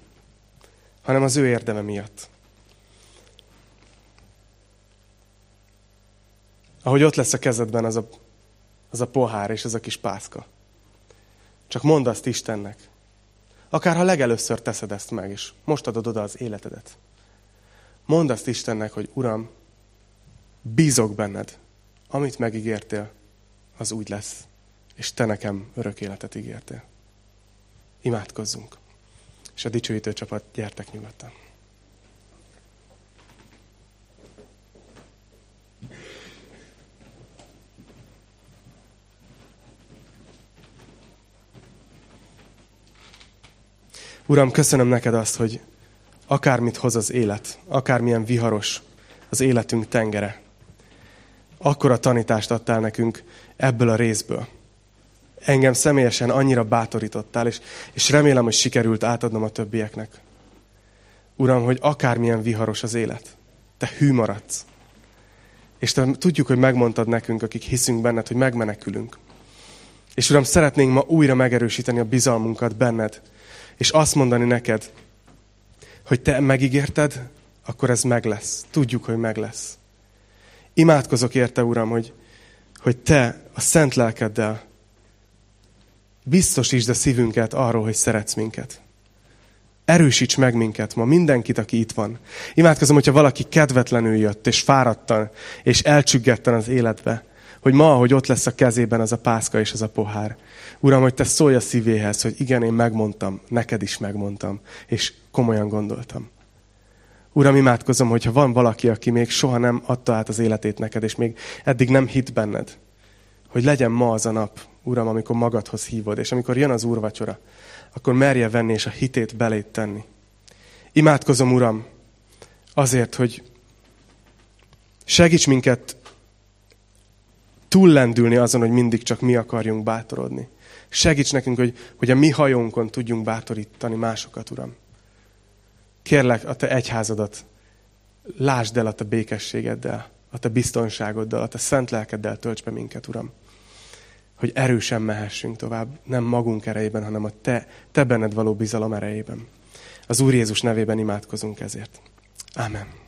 Hanem az ő érdeme miatt. Ahogy ott lesz a kezedben az a, az a pohár és az a kis pászka. Csak mondd azt Istennek, Akár ha legelőször teszed ezt meg, és most adod oda az életedet. Mondd azt Istennek, hogy Uram, bízok benned. Amit megígértél, az úgy lesz. És te nekem örök életet ígértél. Imádkozzunk. És a dicsőítő csapat, gyertek nyugodtan. Uram, köszönöm neked azt, hogy akármit hoz az élet, akármilyen viharos az életünk tengere, akkor a tanítást adtál nekünk ebből a részből. Engem személyesen annyira bátorítottál, és, és remélem, hogy sikerült átadnom a többieknek. Uram, hogy akármilyen viharos az élet, te hű maradsz. És te tudjuk, hogy megmondtad nekünk, akik hiszünk benned, hogy megmenekülünk. És Uram, szeretnénk ma újra megerősíteni a bizalmunkat benned, és azt mondani neked, hogy te megígérted, akkor ez meg lesz. Tudjuk, hogy meg lesz. Imádkozok érte, Uram, hogy, hogy te a szent lelkeddel biztosítsd a szívünket arról, hogy szeretsz minket. Erősíts meg minket ma, mindenkit, aki itt van. Imádkozom, hogyha valaki kedvetlenül jött, és fáradtan, és elcsüggetten az életbe, hogy ma, hogy ott lesz a kezében az a pászka és az a pohár. Uram, hogy te szólj a szívéhez, hogy igen, én megmondtam, neked is megmondtam, és komolyan gondoltam. Uram, imádkozom, hogyha van valaki, aki még soha nem adta át az életét neked, és még eddig nem hit benned, hogy legyen ma az a nap, Uram, amikor magadhoz hívod, és amikor jön az úrvacsora, akkor merje venni és a hitét belét tenni. Imádkozom, Uram, azért, hogy segíts minket túllendülni azon, hogy mindig csak mi akarjunk bátorodni. Segíts nekünk, hogy, hogy a mi hajónkon tudjunk bátorítani másokat, Uram. Kérlek, a Te egyházadat lásd el a Te békességeddel, a Te biztonságoddal, a Te szent lelkeddel tölts be minket, Uram. Hogy erősen mehessünk tovább, nem magunk erejében, hanem a Te, te benned való bizalom erejében. Az Úr Jézus nevében imádkozunk ezért. Amen.